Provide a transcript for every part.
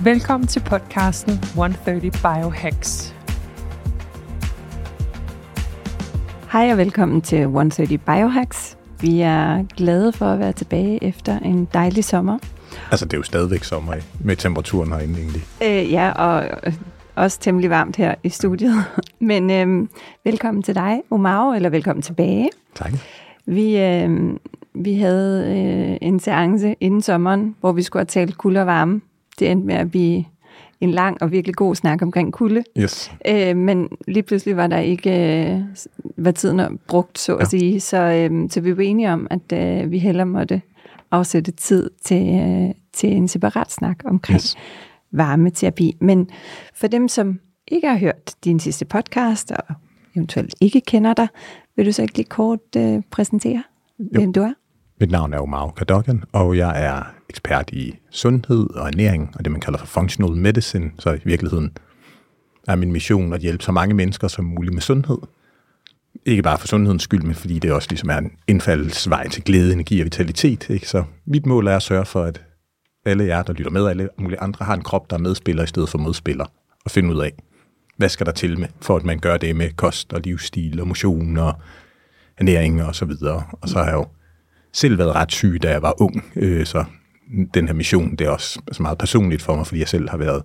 Velkommen til podcasten 130 Biohacks. Hej og velkommen til 130 Biohacks. Vi er glade for at være tilbage efter en dejlig sommer. Altså, det er jo stadigvæk sommer med temperaturen herinde egentlig. Øh, ja, og øh, også temmelig varmt her i studiet. Men øh, velkommen til dig, Omar, eller velkommen tilbage. Tak. Vi, øh, vi havde øh, en seance inden sommeren, hvor vi skulle have talt kulde og varme. Det endte med at blive en lang og virkelig god snak omkring kulde. Yes. Øh, men lige pludselig var der ikke, øh, var tiden brugt, så at ja. sige. Så, øh, så vi var enige om, at øh, vi heller måtte afsætte tid til, øh, til en separat snak omkring yes. varmeterapi. Men for dem, som ikke har hørt din sidste podcast, og eventuelt ikke kender dig, vil du så ikke lige kort øh, præsentere, jo. hvem du er? Mit navn er Omar Kadogan, og jeg er ekspert i sundhed og ernæring, og det man kalder for functional medicine. Så i virkeligheden er min mission at hjælpe så mange mennesker som muligt med sundhed. Ikke bare for sundhedens skyld, men fordi det også ligesom er en indfaldsvej til glæde, energi og vitalitet. Ikke? Så mit mål er at sørge for, at alle jer, der lytter med, og alle mulige andre, har en krop, der er medspiller i stedet for modspiller, og finde ud af, hvad skal der til med, for at man gør det med kost og livsstil og motion og ernæring og så videre. Og så har jeg jo selv været ret syg, da jeg var ung, øh, så den her mission, det er også altså meget personligt for mig, fordi jeg selv har været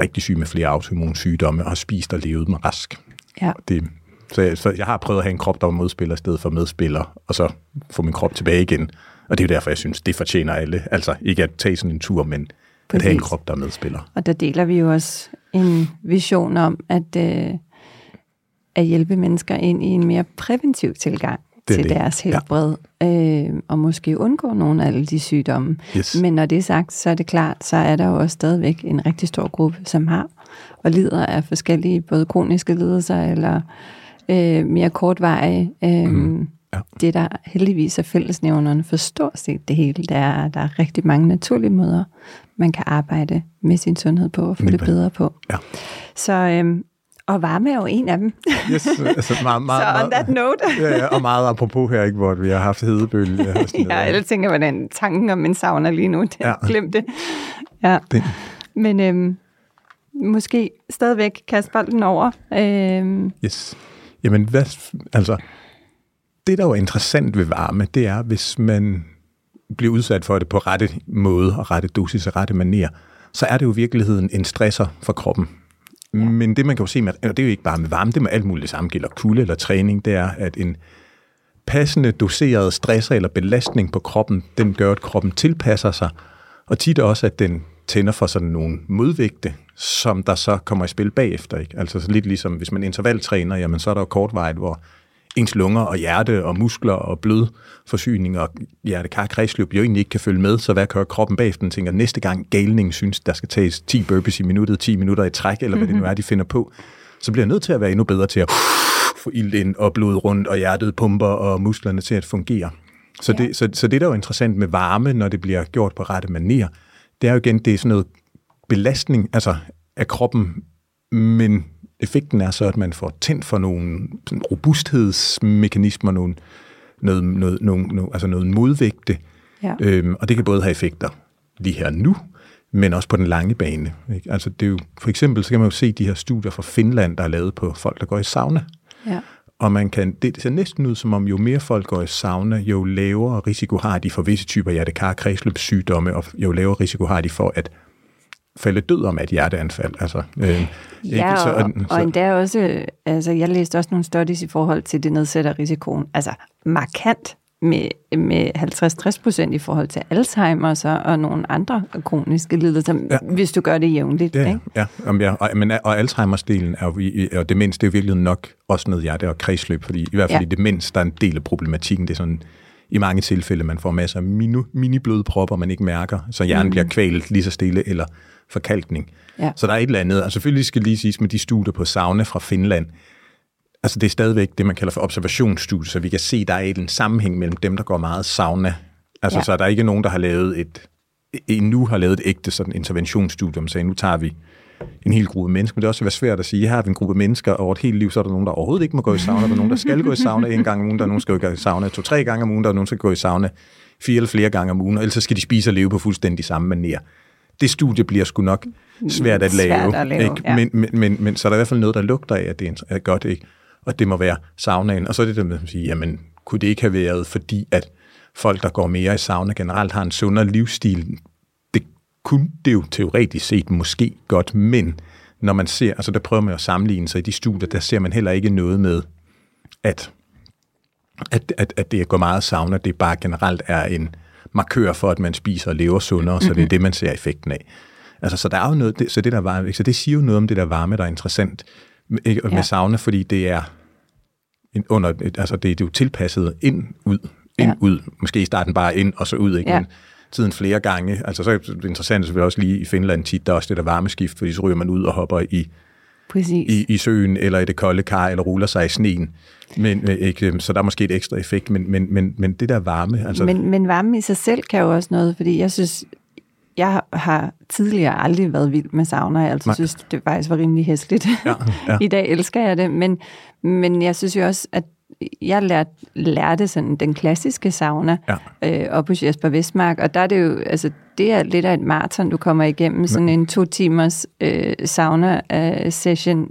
rigtig syg med flere autoimmune sygdomme og har spist og levet mig rask. Ja. Det, så, jeg, så jeg har prøvet at have en krop, der var modspiller i stedet for medspiller, og så få min krop tilbage igen. Og det er jo derfor, jeg synes, det fortjener alle. Altså ikke at tage sådan en tur, men Præcis. at have en krop, der er medspiller. Og der deler vi jo også en vision om, at, øh, at hjælpe mennesker ind i en mere præventiv tilgang det til det. deres helbred, ja. øh, og måske undgå nogle af alle de sygdomme. Yes. Men når det er sagt, så er det klart, så er der jo også stadigvæk en rigtig stor gruppe, som har og lider af forskellige, både kroniske lidelser eller øh, mere kortvarige. Øh, mm. ja. Det, der heldigvis er fællesnævnerne for stort set det hele, det er, der er rigtig mange naturlige måder, man kan arbejde med sin sundhed på og få Lige det bedre på. Ja. Så øh, og varme er jo en af dem. Yes, altså meget, meget, så on that note. ja, ja, og meget apropos her, ikke, hvor vi har haft hedebølge. ja, jeg tænker, hvordan tanken om en sauna lige nu, det ja. glem det. Ja. Den. Men øhm, måske stadigvæk kaste bolden over. Øhm. Yes. Jamen, hvad, altså, det, der er interessant ved varme, det er, hvis man bliver udsat for det på rette måde og rette dosis og rette manier, så er det jo i virkeligheden en stresser for kroppen. Ja. Men det, man kan jo se, med, og det er jo ikke bare med varme, det er med alt muligt samme, gælder kulde eller træning, det er, at en passende doseret stresser eller belastning på kroppen, den gør, at kroppen tilpasser sig, og tit også, at den tænder for sådan nogle modvægte, som der så kommer i spil bagefter. Ikke? Altså så lidt ligesom, hvis man intervaltræner, jamen så er der jo kortvejet, hvor ens lunger og hjerte og muskler og blodforsyning og hjerte-kar-kredsløb jo egentlig ikke kan følge med, så hvad kører kroppen bagefter? Den tænker, næste gang galningen synes, der skal tages 10 burpees i minuttet, 10 minutter i træk, eller hvad det nu er, de finder på, så bliver jeg nødt til at være endnu bedre til at få ild ind og blod rundt, og hjertet pumper, og musklerne til at fungere. Så, ja. det, så, så det, der er jo interessant med varme, når det bliver gjort på rette manier, det er jo igen, det er sådan noget belastning altså af kroppen, men effekten er så, at man får tændt for nogle sådan robusthedsmekanismer, nogle, noget, noget, nogle, altså noget modvægte, ja. øhm, og det kan både have effekter lige her nu, men også på den lange bane. Ikke? Altså det er jo, for eksempel, så kan man jo se de her studier fra Finland, der er lavet på folk, der går i sauna. Ja. Og man kan, det ser næsten ud som om, jo mere folk går i sauna, jo lavere risiko har de for visse typer hjertekar kredsløbssygdomme, og jo lavere risiko har de for at falde død om et hjerteanfald. Altså, øh, ja, ikke? Så, og, så, og endda også, altså jeg læste også nogle studies i forhold til, det nedsætter risikoen, altså markant med, med 50-60 procent i forhold til Alzheimer og, og nogle andre kroniske lidelser, ja. hvis du gør det jævnligt. Ja, ikke? ja. Om ja og, men, og Alzheimers-delen er jo, og demens, det er jo virkelig nok også noget hjerte og kredsløb, fordi i hvert fald ja. i demens, der er en del af problematikken, det er sådan i mange tilfælde, man får masser af mini, mini-blodpropper, man ikke mærker, så hjernen mm. bliver kvalt lige så stille, eller forkalkning. Ja. Så der er et eller andet, og selvfølgelig skal lige siges med de studier på sauna fra Finland, altså det er stadigvæk det, man kalder for observationsstudier, så vi kan se, der er en sammenhæng mellem dem, der går meget sauna. Altså, Ja. så der er ikke nogen, der har lavet et, endnu har lavet et ægte sådan interventionsstudium, så nu tager vi en hel gruppe mennesker, men det er også været svært at sige, her har vi en gruppe mennesker over et helt liv, så er der nogen, der overhovedet ikke må gå i sauna, der er nogen, der skal gå i sauna en gang om ugen, der er nogen, der skal gå i sauna to-tre gange om ugen, der er nogen, der skal gå i sauna fire eller flere gange om ugen, og ellers så skal de spise og leve på fuldstændig samme manér. Det studie bliver sgu nok svært at lave. Svært at lave, ikke? ja. men, men, men, men, så er der i hvert fald noget, der lugter af, at det er godt, ikke? og det må være saunaen. Og så er det der med at sige, jamen, kunne det ikke have været, fordi at folk, der går mere i sauna generelt, har en sundere livsstil? Det kunne det jo teoretisk set måske godt, men når man ser, altså der prøver man at sammenligne sig i de studier, der ser man heller ikke noget med, at, at, at, at det at gå meget sauna, det bare generelt er en markør for, at man spiser og lever sundere, så det er det, man ser effekten af. Altså, så der er jo noget, det, så det der varme, så det siger jo noget om det der varme, der er interessant med, ikke, med Ja. sauna, fordi det er en, under, altså det, det er jo tilpasset ind, ud, ind, Ja. ud. Måske i starten bare ind, og så ud, ikke? Ja. Men tiden flere gange. Altså så er det interessant selvfølgelig også lige i Finland tit, der er også det der varmeskift, fordi så ryger man ud og hopper i, Præcis. i, i søen, eller i det kolde kar, eller ruller sig i sneen. Men, øh, ikke, så der er måske et ekstra effekt, men, men, men, men det der varme, altså... Men, men varme i sig selv kan jo også noget, fordi jeg synes, jeg har tidligere aldrig været vild med sauna. Jeg altid Nej. synes, det faktisk var rimelig hæsligt. Ja, ja. I dag elsker jeg det, men, men jeg synes jo også, at jeg lærte, lærte sådan den klassiske sauna Ja. øh, op hos Jesper Vestmark, og der er det jo, altså det er lidt af et maraton, du kommer igennem, sådan en to timers øh, sauna-session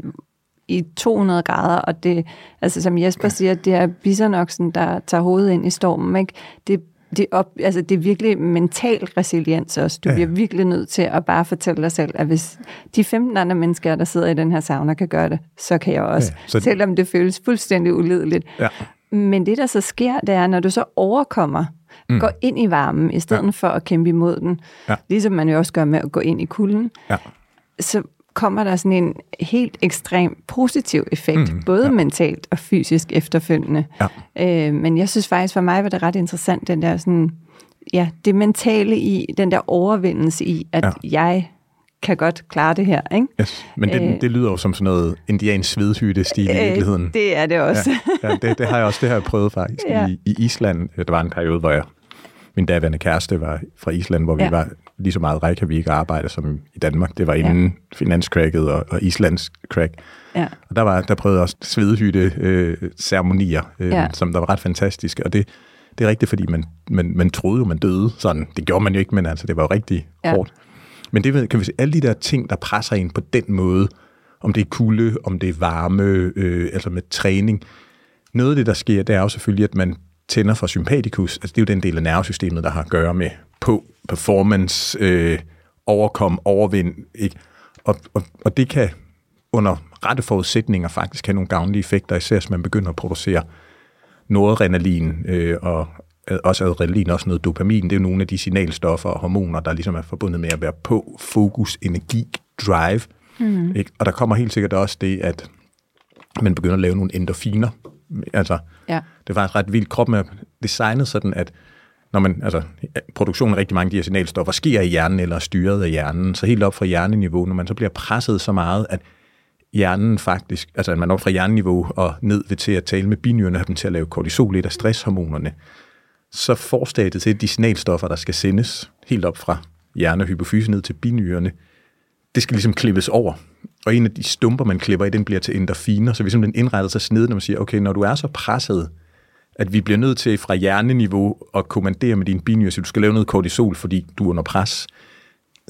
i 200 grader, og det, altså som Jesper siger, det er bisonoksen, der tager hovedet ind i stormen, ikke? Det, det, op, altså det er virkelig mental resiliens også. Du Ja. bliver virkelig nødt til at bare fortælle dig selv, at hvis de 15 andre mennesker, der sidder i den her sauna, kan gøre det, så kan jeg også. Ja, så- Selvom det føles fuldstændig ulideligt. Ja. Men det, der så sker, det er, når du så overkommer, mm. går ind i varmen, i stedet ja. for at kæmpe imod den, Ja. ligesom man jo også gør med at gå ind i kulden, Ja. så kommer der sådan en helt ekstrem positiv effekt, Mm, både ja. mentalt og fysisk efterfølgende. Ja. Øh, men jeg synes faktisk, for mig var det ret interessant, den der sådan, ja, det mentale i, den der overvindelse i, at Ja. jeg kan godt klare det her, ikke? Yes. Men det, Øh. det lyder jo som sådan noget indiansk svedhytte-stil i virkeligheden. Øh, det er det også. Ja, ja det, det har jeg også det har jeg prøvet faktisk ja. I, i Island. Der var en periode, hvor jeg, min daværende kæreste var fra Island, hvor. Ja. vi var lige så meget og arbejde som i Danmark. Det var inden ja. finanscracket og, og Islands crack. ja. Og der, var, der prøvede også svedhytte øh, ceremonier, øh, ja. Som der var ret fantastiske. Og det, det er rigtigt, fordi man, man, man troede jo, man døde sådan. Det gjorde man jo ikke, men altså, det var jo rigtig ja. Hårdt. Men det kan vi se, alle de der ting, der presser en på den måde, om det er kulde, om det er varme, øh, altså med træning. Noget af det, der sker, det er jo selvfølgelig, at man tænder for sympatikus. Altså det er jo den del af nervesystemet, der har at gøre med på performance, øh, overkom, overvind. Ikke? Og, og, og det kan under rette forudsætninger faktisk have nogle gavnlige effekter, især hvis man begynder at producere noradrenalin øh, og også adrenalin, også noget dopamin. Det er jo nogle af de signalstoffer og hormoner, der ligesom er forbundet med at være på, fokus, energi, drive. Mm. Ikke? Og der kommer helt sikkert også det, at man begynder at lave nogle endorfiner. Altså, Ja. det er faktisk ret vildt. Kroppen er designet sådan, at når man, altså, produktionen af rigtig mange af de her signalstoffer sker i hjernen eller er styret af hjernen, så helt op fra hjerneniveau, når man så bliver presset så meget, at hjernen faktisk, altså at man op fra hjerneniveau og ned ved til at tale med binyrerne, have dem til at lave kortisol, et af stresshormonerne, så forstadiet til de signalstoffer, der skal sendes helt op fra hjerne og hypofyse ned til binyrerne, det skal ligesom klippes over. Og en af de stumper, man klipper i, den bliver til endorfiner, så vi simpelthen indretter sig sned, når man siger, okay, når du er så presset, at vi bliver nødt til fra hjerneniveau at kommandere med din binyre, så du skal lave noget kortisol, fordi du er under pres,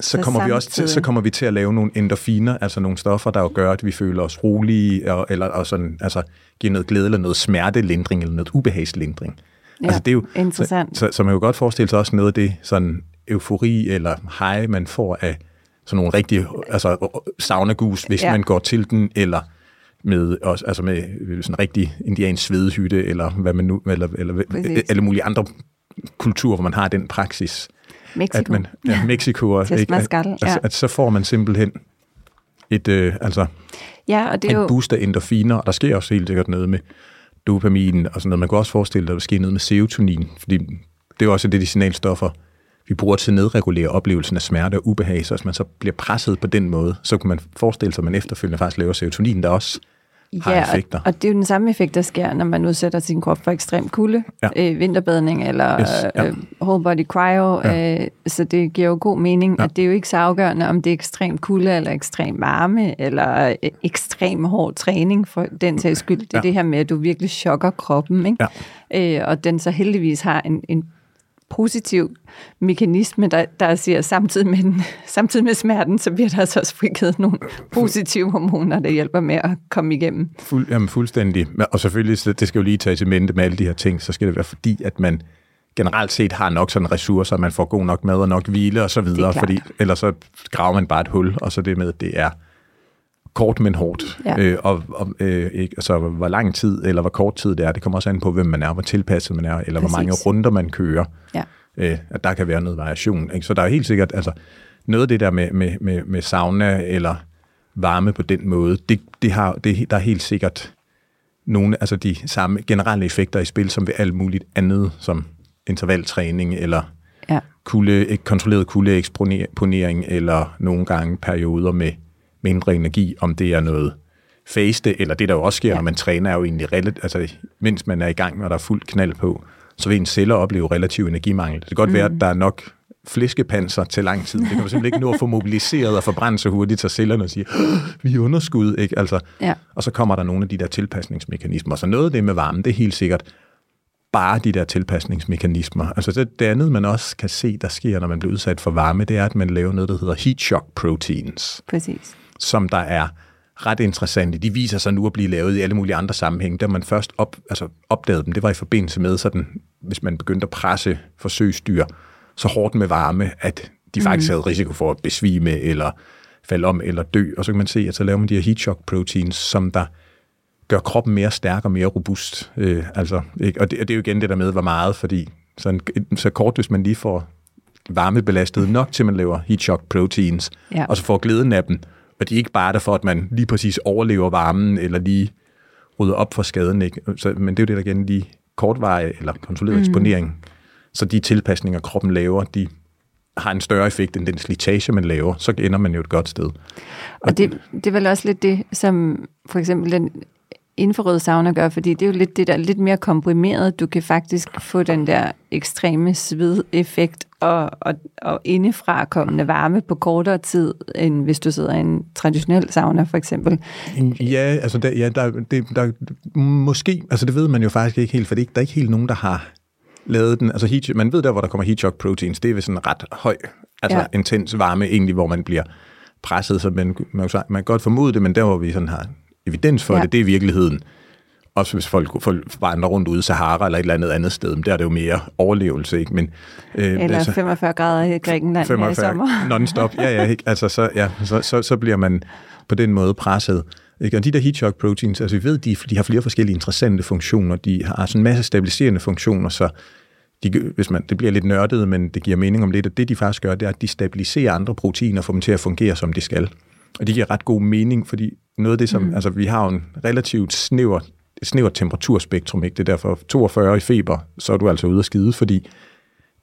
så, Så kommer vi også til, så kommer vi til at lave nogle endorfiner, altså nogle stoffer, der jo gør, at vi føler os rolige, og, eller og sådan, altså, giver noget glæde, eller noget smertelindring, eller noget ubehagslindring. Ja, altså, det er jo, interessant. Så, så, så man kan jo godt forestille sig også noget af det sådan eufori eller high, man får af sådan nogle rigtige altså, saunagus, hvis. Ja. man går til den, eller med, også, altså med sådan en rigtig indiansk svedehytte, eller hvad man nu, eller, eller Præcis. alle mulige andre kulturer, hvor man har den praksis. Mexico. At man, ja, Mexico, og, ikke, at, ja. at så får man simpelthen et, øh, altså, ja, og det er en jo... boost af endorfiner, og der sker også helt sikkert noget med dopamin og sådan noget. Man kan også forestille sig, at der sker noget med serotonin, fordi det er jo også det, de signalstoffer, vi bruger til at nedregulere oplevelsen af smerte og ubehag, så hvis man så bliver presset på den måde, så kan man forestille sig, at man efterfølgende faktisk laver serotonin, der også har Ja, effekter. og, og det er jo den samme effekt, der sker, når man udsætter sin krop for ekstrem kulde, Ja. øh, vinterbadning eller Yes, ja. øh, whole body cryo, Ja. øh, så det giver jo god mening, Ja. at det er jo ikke så afgørende, om det er ekstrem kulde eller ekstrem varme eller øh, ekstrem hård træning for den sags skyld. Det er Ja. det her med, at du virkelig chokker kroppen, ikke? Øh, og den så heldigvis har en, en positiv mekanisme, der, der siger, samtidig med, den, samtidig med smerten, så bliver der altså også frigivet nogle positive hormoner, der hjælper med at komme igennem. Fuld, jamen fuldstændig. Og selvfølgelig, så det skal jo lige tages i mente med alle de her ting, så skal det være fordi, at man generelt set har nok sådan ressourcer, at man får god nok mad og nok hvile og så videre, fordi ellers så graver man bare et hul, og så det med, at det er kort, men hårdt. Ja. Øh, og, og øh, ikke, altså, hvor lang tid eller hvor kort tid det er, det kommer også an på, hvem man er, hvor tilpasset man er, eller Præcis. hvor mange runder man kører. Ja. Øh, at der kan være noget variation. Ikke? Så der er helt sikkert, altså noget af det der med, med, med, med sauna eller varme på den måde, det, det har, det, der er helt sikkert nogle, altså de samme generelle effekter i spil, som ved alt muligt andet, som intervaltræning eller Ja. kulde, kontrolleret kuldeeksponering, eller nogle gange perioder med mindre energi, om det er noget faste, eller det der jo også sker, ja. Når man træner, er jo egentlig relativt, altså mens man er i gang, og der er fuld knald på, så vil ens celler opleve relativ energimangel. Det kan godt mm. være, at der er nok flæskepanser til lang tid. Det kan man simpelthen ikke nå at få mobiliseret og forbrænde så hurtigt, så cellerne siger, "Åh, vi er underskud, ikke? Altså, Ja. og så kommer der nogle af de der tilpasningsmekanismer. Så noget af det med varmen, det er helt sikkert bare de der tilpasningsmekanismer. Altså det, det andet, man også kan se, der sker, når man bliver udsat for varme, det er, at man laver noget, der hedder heat shock proteins, Præcis. Som der er ret interessante. De viser sig nu at blive lavet i alle mulige andre sammenhænge. Da man først op, altså opdagede dem, det var i forbindelse med, sådan, hvis man begyndte at presse forsøgsdyr så hårdt med varme, at de faktisk havde risiko for at besvime eller falde om eller dø. Og så kan man se, at så laver man de her heat shock proteins, som der gør kroppen mere stærk og mere robust. Øh, altså, ikke? Og, det, og det er jo igen det der med, hvor meget, fordi sådan, så kort, hvis man lige får varmebelastet nok til, man laver heat shock proteins, Ja. og så får glæden af dem, og de er ikke bare der for, at man lige præcis overlever varmen, eller lige rydder op for skaden. Ikke? Så, men det er jo det, der igen lige kortvarig eller kontrolleret mm. eksponering. Så de tilpasninger, kroppen laver, de har en større effekt end den slitage, man laver, så ender man jo et godt sted. Og det, det er vel også lidt det, som for eksempel den infrarøde sauna gør, fordi det er jo lidt det der lidt mere komprimeret. Du kan faktisk få den der ekstreme svedeffekt og, og, og indefra kommende varme på kortere tid, end hvis du sidder i en traditionel sauna for eksempel. Ja, altså der, ja, der, det, der, måske, altså det ved man jo faktisk ikke helt, for det er der er ikke helt nogen, der har lavet den. Altså heat, man ved der, hvor der kommer heat shock proteins, det er ved sådan ret høj, altså ja. Intens varme egentlig, hvor man bliver presset, så man, man, man kan godt formode det, men der, hvor vi sådan har evidens for ja. Det, det er i virkeligheden, også hvis folk, folk vandrer rundt ude i Sahara eller et eller andet andet sted, men der er det jo mere overlevelse, ikke? Men, øh, Eller altså- 45 grader i Grækenland her i sommer. non-stop. Ja, ja, ikke? Altså, så, ja, så, så, så bliver man på den måde presset. Ikke? Og de der heat shock proteins, altså vi ved, de, de har flere forskellige interessante funktioner. De har sådan en masse stabiliserende funktioner, så de, hvis man, det bliver lidt nørdet, men det giver mening om lidt, at det de faktisk gør, det er, at de stabiliserer andre proteiner og får dem til at fungere, som de skal. Og det giver ret god mening, fordi noget af det, som, mm. altså vi har jo en relativt snæver, snævert temperaturspektrum, ikke? det er derfor 42 i feber, så er du altså ude at skide, fordi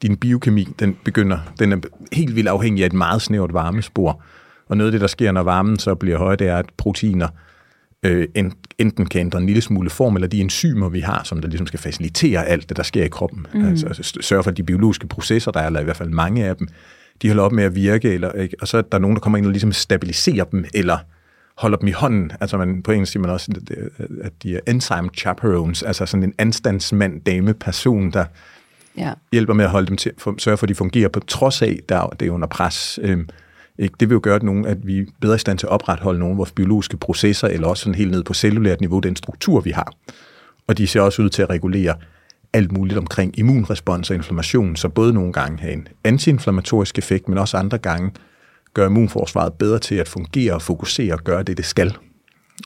din biokemi, den begynder, den er helt vildt afhængig af et meget snævert varmespor. Og noget af det, der sker, når varmen så bliver høj, det er, at proteiner øh, en- enten kan ændre en lille smule form, eller de enzymer, vi har, som der ligesom skal facilitere alt det, der sker i kroppen. Mm. Altså, altså sørge for, at de biologiske processer, der er, eller i hvert fald mange af dem, de holder op med at virke, eller, ikke? og så er der nogen, der kommer ind og ligesom stabiliserer dem, eller holder dem i hånden. Altså man, på engelsk siger man også, at de er enzyme chaperones, altså sådan en anstandsmand, dame, person, der Ja. hjælper med at holde dem til, for, sørge for, at de fungerer på trods af, der det er under pres. Øhm, ikke? Det vil jo gøre, at, nogen, at vi er bedre i stand til at opretholde nogle af vores biologiske processer, eller også sådan helt ned på cellulært niveau, den struktur, vi har. Og de ser også ud til at regulere alt muligt omkring immunrespons og inflammation, så både nogle gange have en antiinflammatorisk effekt, men også andre gange gør immunforsvaret bedre til at fungere og fokusere og gøre det, det skal.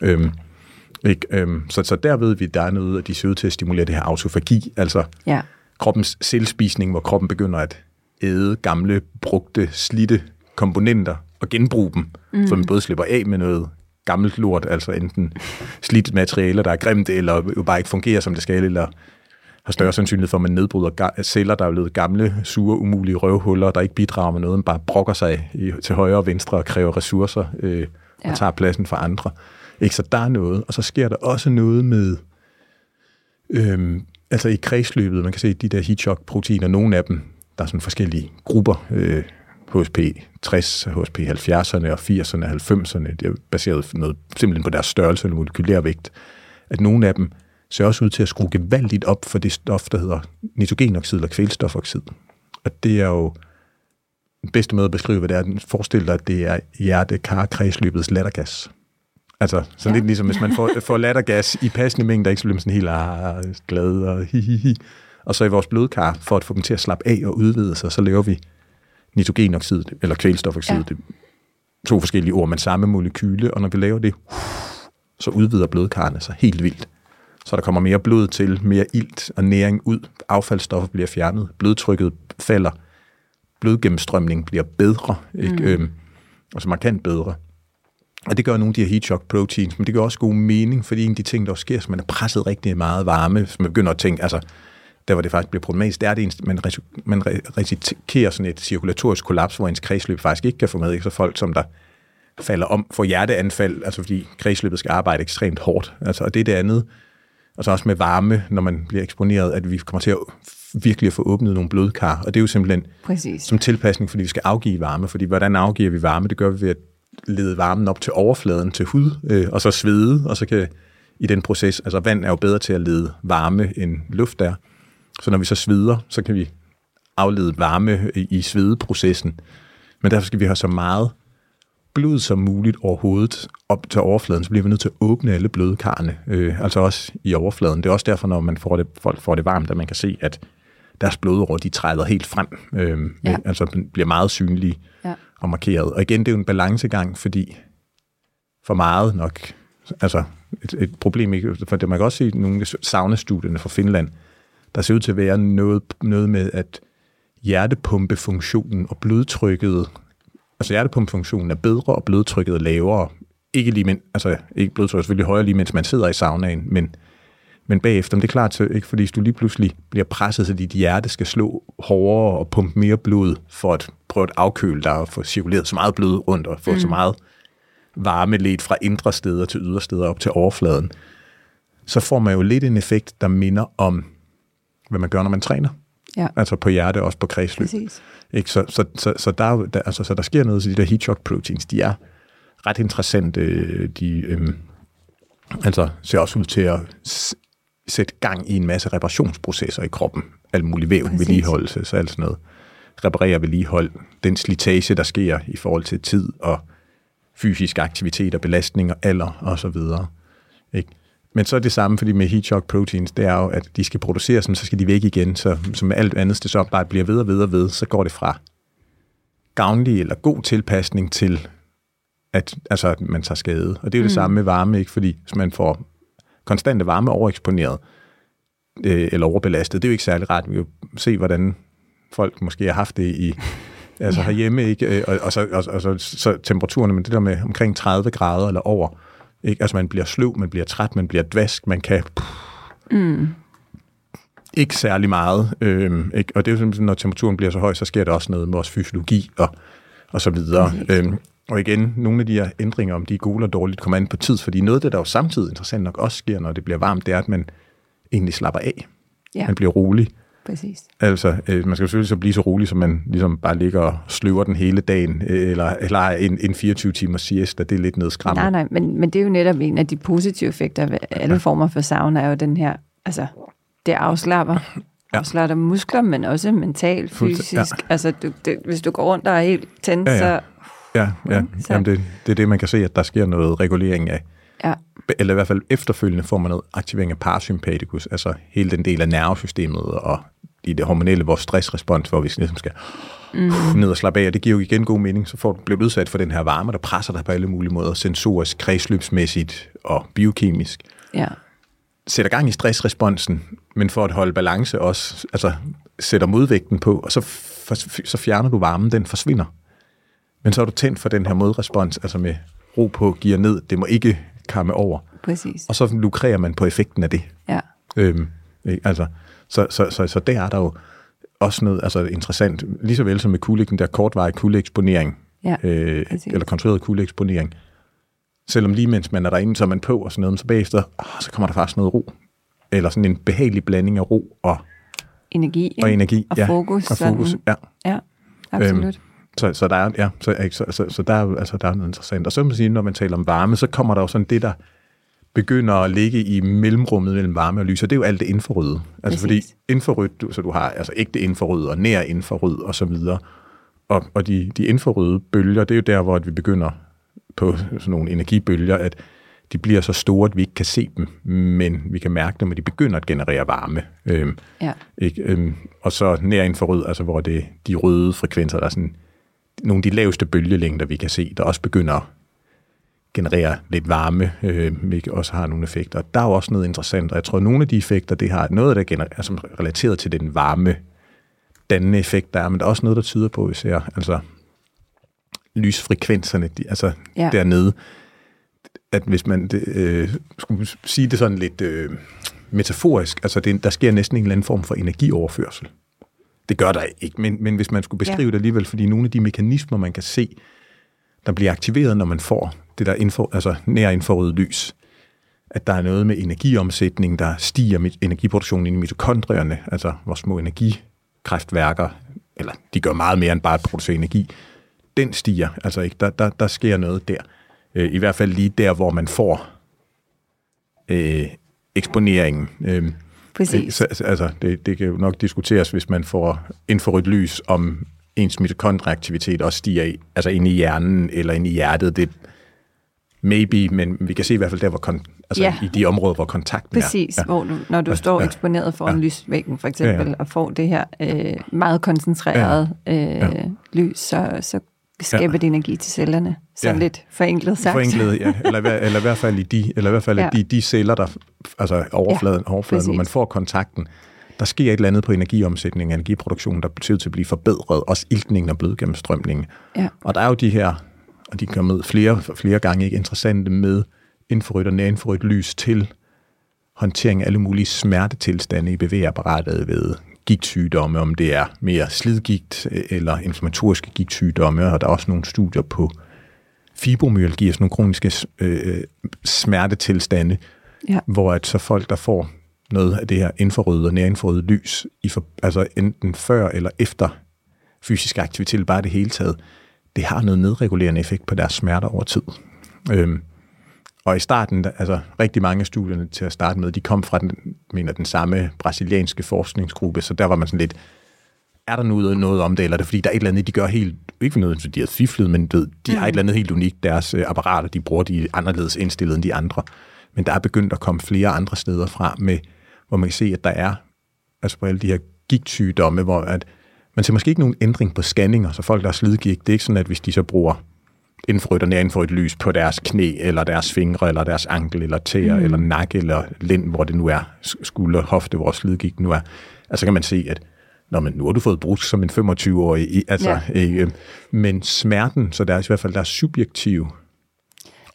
Øhm, ikke? Øhm, så, så der ved vi, at der er noget, at de ser ud til at stimulere det her autofagi, altså Ja. kroppens selvspisning, hvor kroppen begynder at æde gamle, brugte, slitte komponenter og genbruge dem, mm. så man både slipper af med noget gammelt lort, altså enten slidt materiale, der er grimt, eller jo bare ikke fungerer, som det skal, eller har større sandsynlighed for, at man nedbryder celler, der er blevet gamle, sure, umulige røvhuller, der ikke bidrager med noget, men bare brokker sig i, til højre og venstre og kræver ressourcer øh, og ja. tager pladsen for andre. Ikke? Så der er noget. Og så sker der også noget med, øhm, altså i kredsløbet, man kan se de der heat shock proteiner, nogle af dem, der er sådan forskellige grupper, øh, HSP 60, HSP 70'erne og 80'erne og 90'erne, det er baseret noget, simpelthen på deres størrelse eller molekylær vægt, at nogle af dem ser også ud til at skrue gevaldigt op for det stof, der hedder nitrogenoxid eller kvælstofoxid. Og det er jo den bedste måde at beskrive, hvad det er. Forestil dig, at det er hjerte-kar-kredsløbets lattergas. Altså, så ja. lidt ligesom, hvis man får, får lattergas i passende mængder, ikke så bliver man sådan helt ah, glad og hi, hi, hi. Og så i vores blodkar, for at få dem til at slappe af og udvide sig, så laver vi nitrogenoxid, eller kvælstofoxid. Ja. Det to forskellige ord, men samme molekyle. Og når vi laver det, så udvider blodkarrene sig helt vildt. Så der kommer mere blod til, mere ilt og næring ud. Affaldsstoffer bliver fjernet. Blodtrykket falder. Blodgennemstrømning bliver bedre. Ikke? Mm. Øhm, altså markant bedre. Og det gør nogle af de her heat shock proteins, men det gør også god mening, fordi en af de ting, der også sker, så man er presset rigtig meget varme, så man begynder at tænke, altså, der hvor det faktisk bliver problematisk, det er det, man, man risikerer sådan et cirkulatorisk kollaps, hvor ens kredsløb faktisk ikke kan få med, ikke? så folk, som der falder om, får hjerteanfald, altså fordi kredsløbet skal arbejde ekstremt hårdt. Altså, og det er det andet, og så også med varme, når man bliver eksponeret, at vi kommer til at virkelig at få åbnet nogle blodkar. Og det er jo simpelthen Præcis. som tilpasning, fordi vi skal afgive varme. Fordi hvordan afgiver vi varme? Det gør vi ved at lede varmen op til overfladen, til hud, øh, og så svede, og så kan i den proces, altså vand er jo bedre til at lede varme end luft er. Så når vi så sveder, så kan vi aflede varme i, i svedeprocessen. Men derfor skal vi have så meget blod som muligt overhovedet op til overfladen, så bliver vi nødt til at åbne alle blødkarne, øh, altså også i overfladen. Det er også derfor, når man får det, folk får det varmt, at man kan se, at deres blodår, de træder helt frem, øh, ja. altså bliver meget synlige ja. og markeret. Og igen, det er jo en balancegang, fordi for meget nok, altså et, et problem, ikke? for det man kan også se nogle saunastudierne fra Finland, der ser ud til at være noget, noget med, at hjertepumpefunktionen og blodtrykket altså hjertepumpefunktionen er bedre, og blodtrykket er lavere. Ikke lige, men, altså ikke blodtrykket selvfølgelig højere lige, mens man sidder i saunaen, men, men bagefter, men det er klart, så, ikke, fordi hvis du lige pludselig bliver presset, så dit hjerte skal slå hårdere og pumpe mere blod, for at prøve at afkøle dig og få cirkuleret så meget blod rundt, og få mm. så meget varme ledt fra indre steder til ydre steder op til overfladen, så får man jo lidt en effekt, der minder om, hvad man gør, når man træner. Ja. Altså på hjerte, også på kredsløb. Præcis. Ikke? Så, så, så, så, der, der, altså, så der sker noget, så de der heat shock proteins, de er ret interessante. De øhm, altså, ser også ud til at sætte gang i en masse reparationsprocesser i kroppen. Alt muligt væv, Præcis. vedligeholdelse, så alt sådan noget. Reparere vedligehold. Den slitage, der sker i forhold til tid og fysisk aktivitet og belastning og alder og så videre. Ikke? Men så er det samme, fordi med heat shock proteins, det er jo, at de skal produceres, så skal de væk igen. Så som alt andet, det så bare bliver ved og ved og ved, så går det fra gavnlig eller god tilpasning til, at, altså, at man tager skade. Og det er jo det mm. samme med varme, ikke? fordi hvis man får konstante varme overeksponeret, øh, eller overbelastet, det er jo ikke særlig rart. Vi kan jo se, hvordan folk måske har haft det i altså herhjemme, ikke? Øh, og, og, så, og, og så, så temperaturen, men det der med omkring 30 grader eller over, ikke? Altså man bliver sløv, man bliver træt, man bliver dvask, man kan... Mm. Ikke særlig meget. Øhm, ikke? Og det er jo simpelthen, når temperaturen bliver så høj, så sker der også noget med vores fysiologi og, og så videre. Mm. Øhm, og igen, nogle af de her ændringer, om de er gode eller dårligt, kommer an på tid, fordi noget af det, der jo samtidig interessant nok også sker, når det bliver varmt, det er, at man egentlig slapper af. Ja. Man bliver rolig. Præcis. Altså, øh, man skal selvfølgelig så blive så rolig, som man ligesom bare ligger og sløver den hele dagen, øh, eller, eller en, en 24 timers siesta, det er lidt nedskræmmende. Nej, nej, men, men det er jo netop en af de positive effekter ved alle ja. former for sauna, er jo den her, altså, det afslapper, ja. afslapper muskler, men også mentalt, fysisk. Ja. Altså, du, det, hvis du går rundt og er helt tændt, ja, ja. så... Ja, ja. Så. Jamen, det, det er det, man kan se, at der sker noget regulering af. Ja. Eller i hvert fald efterfølgende får man noget aktivering af parasympaticus, altså hele den del af nervesystemet og i det hormonelle, vores stressrespons, hvor vi ligesom skal mm. ned og slappe af, og det giver jo igen god mening, så får du blevet udsat for den her varme, der presser dig på alle mulige måder, sensorisk, kredsløbsmæssigt og biokemisk. Ja. Sætter gang i stressresponsen, men for at holde balance også, altså sætter modvægten på, og så, for, så fjerner du varmen, den forsvinder. Men så er du tændt for den her modrespons, altså med ro på, gear ned, det må ikke kamme over. Præcis. Og så lukrerer man på effekten af det. Ja. Øhm, ikke? altså, så, så, så, så der er der jo også noget altså interessant, lige så vel som med kugle, den der kortvarige kuldeeksponering, Ja, øh, præcis. eller kontrolleret kuldeeksponering. Selvom lige mens man er derinde, så er man på og sådan noget, så bagefter, åh, så kommer der faktisk noget ro. Eller sådan en behagelig blanding af ro og, Energi. og energi. Og ja, fokus. Og fokus, sådan. ja. Ja, absolut. Øhm. Så, så der er, ja, så, så, så, så der, er, altså, der er noget interessant. Og så man sige, når man taler om varme, så kommer der jo sådan det, der begynder at ligge i mellemrummet mellem varme og lys, og det er jo alt det infrarøde. Altså Præcis. fordi infrarødt, du- så du har altså ægte infrarød og nær infrarød og så videre. Og, og de, de infrarøde bølger, det er jo der, hvor vi begynder på sådan nogle energibølger, at de bliver så store, at vi ikke kan se dem, men vi kan mærke dem, at de begynder at generere varme. Øhm, Ja. ikke? Øhm, og så nær infrarød, altså hvor det de røde frekvenser, der er sådan nogle af de laveste bølgelængder, vi kan se, der også begynder at generere lidt varme, øh, hvilket også har nogle effekter. Der er jo også noget interessant, og jeg tror, at nogle af de effekter, det har noget, der gener- er som relateret til den varme dannende effekt, der er, men der er også noget, der tyder på, især altså lysfrekvenserne, de, altså ja. dernede, at hvis man det, øh, skulle sige det sådan lidt øh, metaforisk, altså det, der sker næsten en eller anden form for energioverførsel. Det gør der ikke, men, men hvis man skulle beskrive Ja. det alligevel, fordi nogle af de mekanismer, man kan se, der bliver aktiveret, når man får det der info, altså nær infrarøde lys, at der er noget med energiomsætning, der stiger mit- energiproduktionen i mitokondrierne, altså vores små energikræftværker, eller de gør meget mere end bare at producere energi, den stiger, altså ikke, der, der, der sker noget der. Øh, I hvert fald lige der, hvor man får øh, eksponeringen. Øh, Præcis. så, så- altså, det, det kan jo nok diskuteres, hvis man får infrarødt lys, om ens mitokondrieaktivitet også stiger i, altså ind i hjernen eller ind i hjertet. Det maybe, men vi kan se i hvert fald der, hvor kon, altså Ja. i de områder, hvor kontakten Præcis, er. ja. hvor du, når du Ja, står ja. eksponeret foran Ja. lysvæggen for eksempel, Ja, ja. og får det her øh, meget koncentreret øh, lys, så, så skaber det energi til cellerne. Sådan Ja. lidt forenklet sagt. Forenklet, ja. Eller, eller i hvert fald i de, eller i hvert fald Ja. ja. de, de celler, der, altså overfladen, ja, overfladen hvor man får kontakten, der sker et eller andet på energiomsætningen, energiproduktionen, der betyder til at blive forbedret, også iltningen og blodgennemstrømningen. Ja. Og der er jo de her, og de kommer med flere, flere gange, ikke interessante med infrarødt og nærinfrarødt lys til håndtering af alle mulige smertetilstande i bevægeapparatet ved gigtsygdomme, om det er mere slidgigt øh, eller inflammatoriske gigtsygdomme, og der er også nogle studier på fibromyalgi sådan nogle kroniske øh, smertetilstande, Ja. hvor at så folk, der får noget af det her infrarøde og nærinfrarøde lys, i for, altså enten før eller efter fysisk aktivitet, bare det hele taget, det har noget nedregulerende effekt på deres smerter over tid. Øhm, og i starten, altså rigtig mange af studierne til at starte med, de kom fra den, mener, den samme brasilianske forskningsgruppe, så der var man sådan lidt, er der noget, noget om det, eller er det fordi, der er et eller andet, de gør helt, ikke for noget, de har fiflet, men ved, de har et eller andet helt unikt, deres øh, apparater, de bruger de er anderledes indstillet end de andre. Men der er begyndt at komme flere andre steder fra, med, hvor man kan se, at der er, altså på alle de her gigtsygdomme, hvor at, man ser måske ikke nogen ændring på scanninger, så folk, der har slidgigt, det er ikke sådan, at hvis de så bruger infrarødt og nærinfrarødt lys på deres knæ, eller deres fingre, eller deres ankel, eller tæer, mm. eller nakke, eller lænd, hvor det nu er, sk- skulder, hofte, hvor slidgigt nu er. Altså kan man se, at Nå, men nu har du fået brugt som en 25-årig. i- Altså, Ja. ikke? Men smerten, så der er i hvert fald der er subjektiv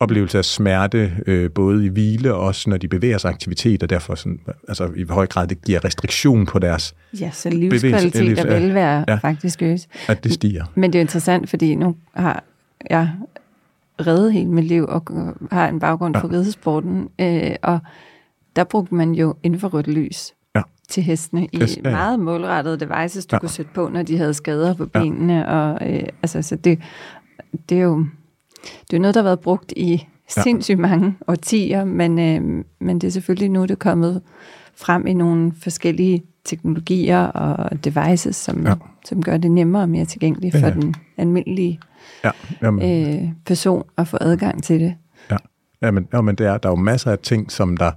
oplevelse af smerte, øh, både i hvile og også når de bevæger sig aktivitet, og derfor sådan, altså, i høj grad det giver restriktion på deres, Ja, så livskvalitet og velvære Ja. faktisk øges. at det stiger. Men det er interessant, fordi nu har jeg reddet hele mit liv og har en baggrund Ja. for ridesporten, øh, og der brugte man jo infrarødt lys Ja. til hestene i Hest, ja, ja. meget målrettede devices, du Ja. kunne sætte på, når de havde skader på Ja. benene. Og, øh, altså, så det, det er jo det er noget, der har været brugt i Ja. sindssygt mange årtier, men, øh, men det er selvfølgelig nu, det er kommet frem i nogle forskellige teknologier og devices, som, ja. Ja. som gør det nemmere og mere tilgængeligt Ja, for ja. den almindelige Ja, jamen, øh, person at få adgang til det. Ja, ja men, ja, men det er, der er jo masser af ting, som der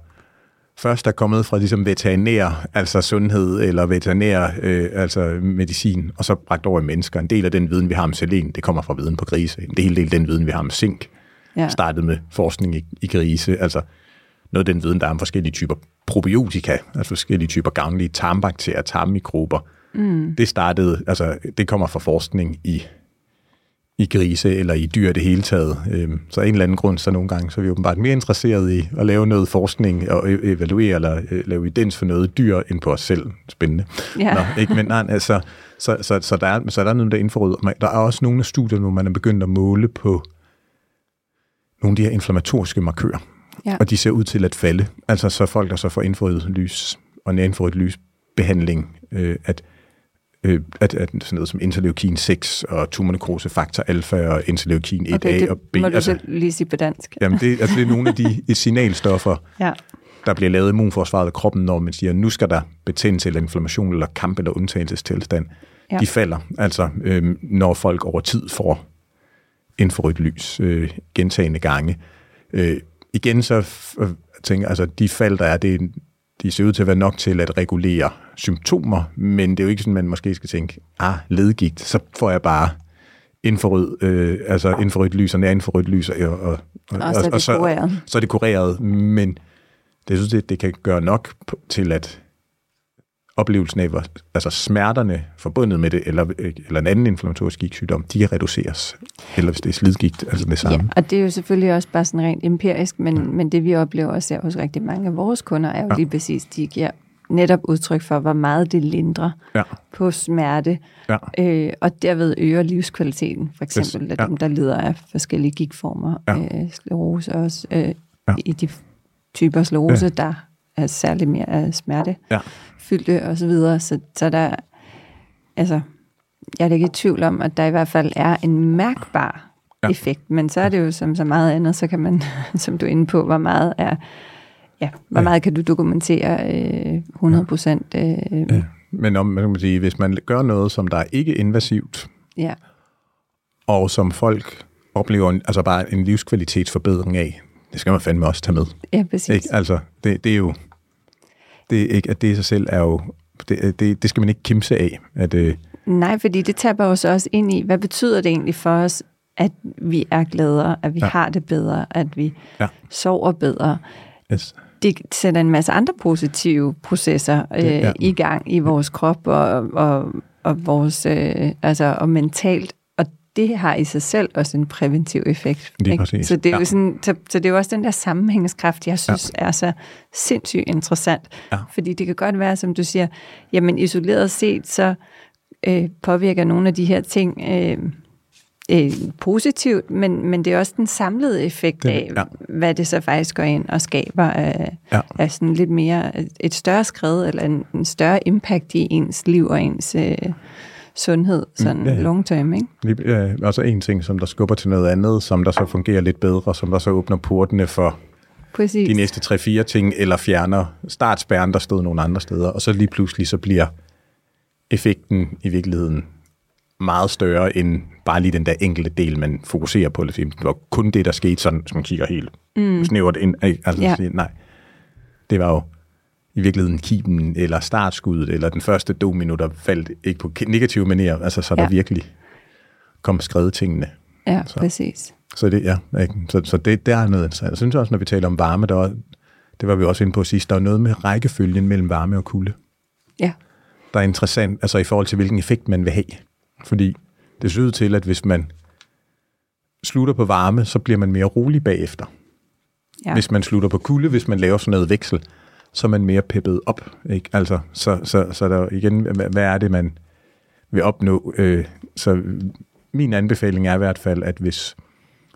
først er kommet fra ligesom veterinær, altså sundhed, eller veterinær, øh, altså medicin, og så bragt over i mennesker. En del af den viden, vi har om selen, det kommer fra viden på grise. En del af den viden, vi har om zink, ja. startede med forskning i, i grise. Altså noget af den viden, der er om forskellige typer probiotika, altså forskellige typer gavnlige tarmbakterier, tarmmikrober. Mm. Det startede, altså det kommer fra forskning i i grise eller i dyr det hele taget. Øhm, så af en eller anden grund, så nogle gange, så er vi åbenbart mere interesseret i at lave noget forskning og e- evaluere eller øh, lave evidens for noget dyr end på os selv. Spændende. Ja. Nå, ikke? Men nej, altså, så, så, så, der er, så der er noget, der indforråd. Der er også nogle af studierne, hvor man er begyndt at måle på nogle af de her inflammatoriske markører. Ja. Og de ser ud til at falde. Altså så folk, der så får infrarødt lys og nær-infrarødt lysbehandling, øh, at, øh, at, at sådan noget som interleukin 6 og tumornekrose faktor alfa og interleukin 1A Okay, det og B. må du altså, lige sige på dansk. jamen det, altså, det er nogle af de signalstoffer, Ja. der bliver lavet immunforsvaret af kroppen, når man siger, nu skal der betændelse eller inflammation eller kamp eller undtagelsestilstand. Ja. De falder, altså øh, når folk over tid får infrarødt lys øh, gentagende gange. Øh, igen så øh, tænker altså de fald, der er, det, er- de ser ud til at være nok til at regulere symptomer, men det er jo ikke sådan, man måske skal tænke, ah, ledgigt, så får jeg bare infrarød, øh, altså infrarødt lys og nær infrarødt lys, og, og, og, Og så er det kureret. så er det kureret, men det synes jeg, det kan gøre nok til, at oplevelsen af, hvor, altså smerterne forbundet med det, eller, eller en anden inflammatorisk gigtsygdom, de reduceres. Eller hvis det er slidgigt, altså det samme. Ja, og det er jo selvfølgelig også bare sådan rent empirisk, men, ja. men det vi oplever og ser hos rigtig mange af vores kunder, er jo ja. Lige præcis, de giver netop udtryk for, hvor meget det lindrer Ja, på smerte, ja, øh, og derved øger livskvaliteten, for eksempel Yes, af ja. dem, der lider af forskellige gigtformer, Ja. øh, sklerose også, øh, Ja. i de typer sklerose, ja. der er særlig mere af smerte ja. Fyldte og så videre, så, så der, altså, jeg er ikke i tvivl om, at der i hvert fald er en mærkbar ja. effekt, men så er det jo som så meget andet, så kan man, som du er inde på, hvor meget er, ja, hvor Ja. meget kan du dokumentere øh, 100 procent, øh, ja. Men om, man kan sige, hvis man gør noget, som der er ikke invasivt, ja, og som folk oplever en, altså bare en livskvalitetsforbedring af, det skal man fandme også tage med. ja, præcis. Ikke? Altså, det, det er jo, det, ikke, at det i sig selv er jo, det, det, det skal man ikke kimse af. At, øh, Nej, fordi det taber jo så også ind i, hvad betyder det egentlig for os, at vi er gladere, at vi Ja. har det bedre, at vi Ja. sover bedre. yes. det sætter en masse andre positive processer øh, Det- ja. i gang i vores krop og, og, og vores øh, altså og mentalt det har i sig selv også en præventiv effekt. Lige ikke? præcis. Så det er Ja. jo sådan, så, så det er jo også den der sammenhængskraft, jeg synes ja. er så sindssygt interessant. Ja. Fordi det kan godt være, som du siger, jamen isoleret set, så øh, påvirker nogle af de her ting øh, øh, positivt, men, men det er også den samlede effekt Det- af, ja. hvad det så faktisk går ind og skaber af, Ja. af sådan lidt mere et større skred, eller en, en større impact i ens liv og ens øh, sundhed, sådan Mm, ja, ja, ja. long term, ikke? Lige, ja, og så en ting, som der skubber til noget andet, som der så fungerer lidt bedre, som der så åbner portene for Præcis. de næste 3-4 ting, eller fjerner startspærren, der stod nogle andre steder, og så lige pludselig så bliver effekten i virkeligheden meget større end bare lige den der enkelte del, man fokuserer på. Det var kun det, der skete, sådan, hvis man kigger helt mm. snævert ind. Altså, ja. nej, det var jo i virkeligheden kimen, eller startskuddet, eller den første domino, der faldt ikke på negative manier, altså så ja. Der virkelig kom skrevet tingene. Ja, Så. præcis. Så det, ja, ikke? Så, så det, der er noget interessant. Jeg synes også, når vi taler om varme, der var, det var vi også inde på sidst, der er noget med rækkefølgen mellem varme og kulde, Ja, der er interessant, altså i forhold til, hvilken effekt man vil have. Fordi det ser ud til, at hvis man slutter på varme, så bliver man mere rolig bagefter. Ja. Hvis man slutter på kulde, hvis man laver sådan noget veksel, så er man mere peppet op. Ikke? Altså, så, så, så der igen, hvad, er det, man vil opnå? Øh, så min anbefaling er i hvert fald, at hvis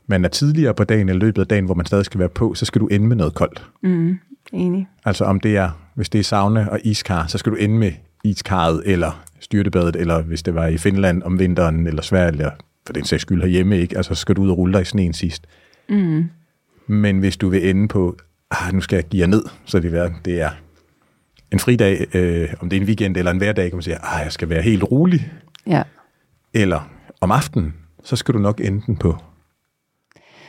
man er tidligere på dagen eller løbet af dagen, hvor man stadig skal være på, så skal du ende med noget koldt. Mm, enig. Altså om det er, hvis det er sauna og iskar, så skal du ende med iskarret eller styrtebadet, eller hvis det var i Finland om vinteren, eller Sverige, eller for den sags skyld herhjemme, ikke? Altså så skal du ud og rulle dig i sneen sidst. Mm, Men hvis du vil ende på, ah, nu skal jeg give jer ned, så det, er, det er en fridag, øh, om det er en weekend eller en hverdag, kan man sige, ah, jeg skal være helt rolig, ja. eller om aftenen, så skal du nok ende den på,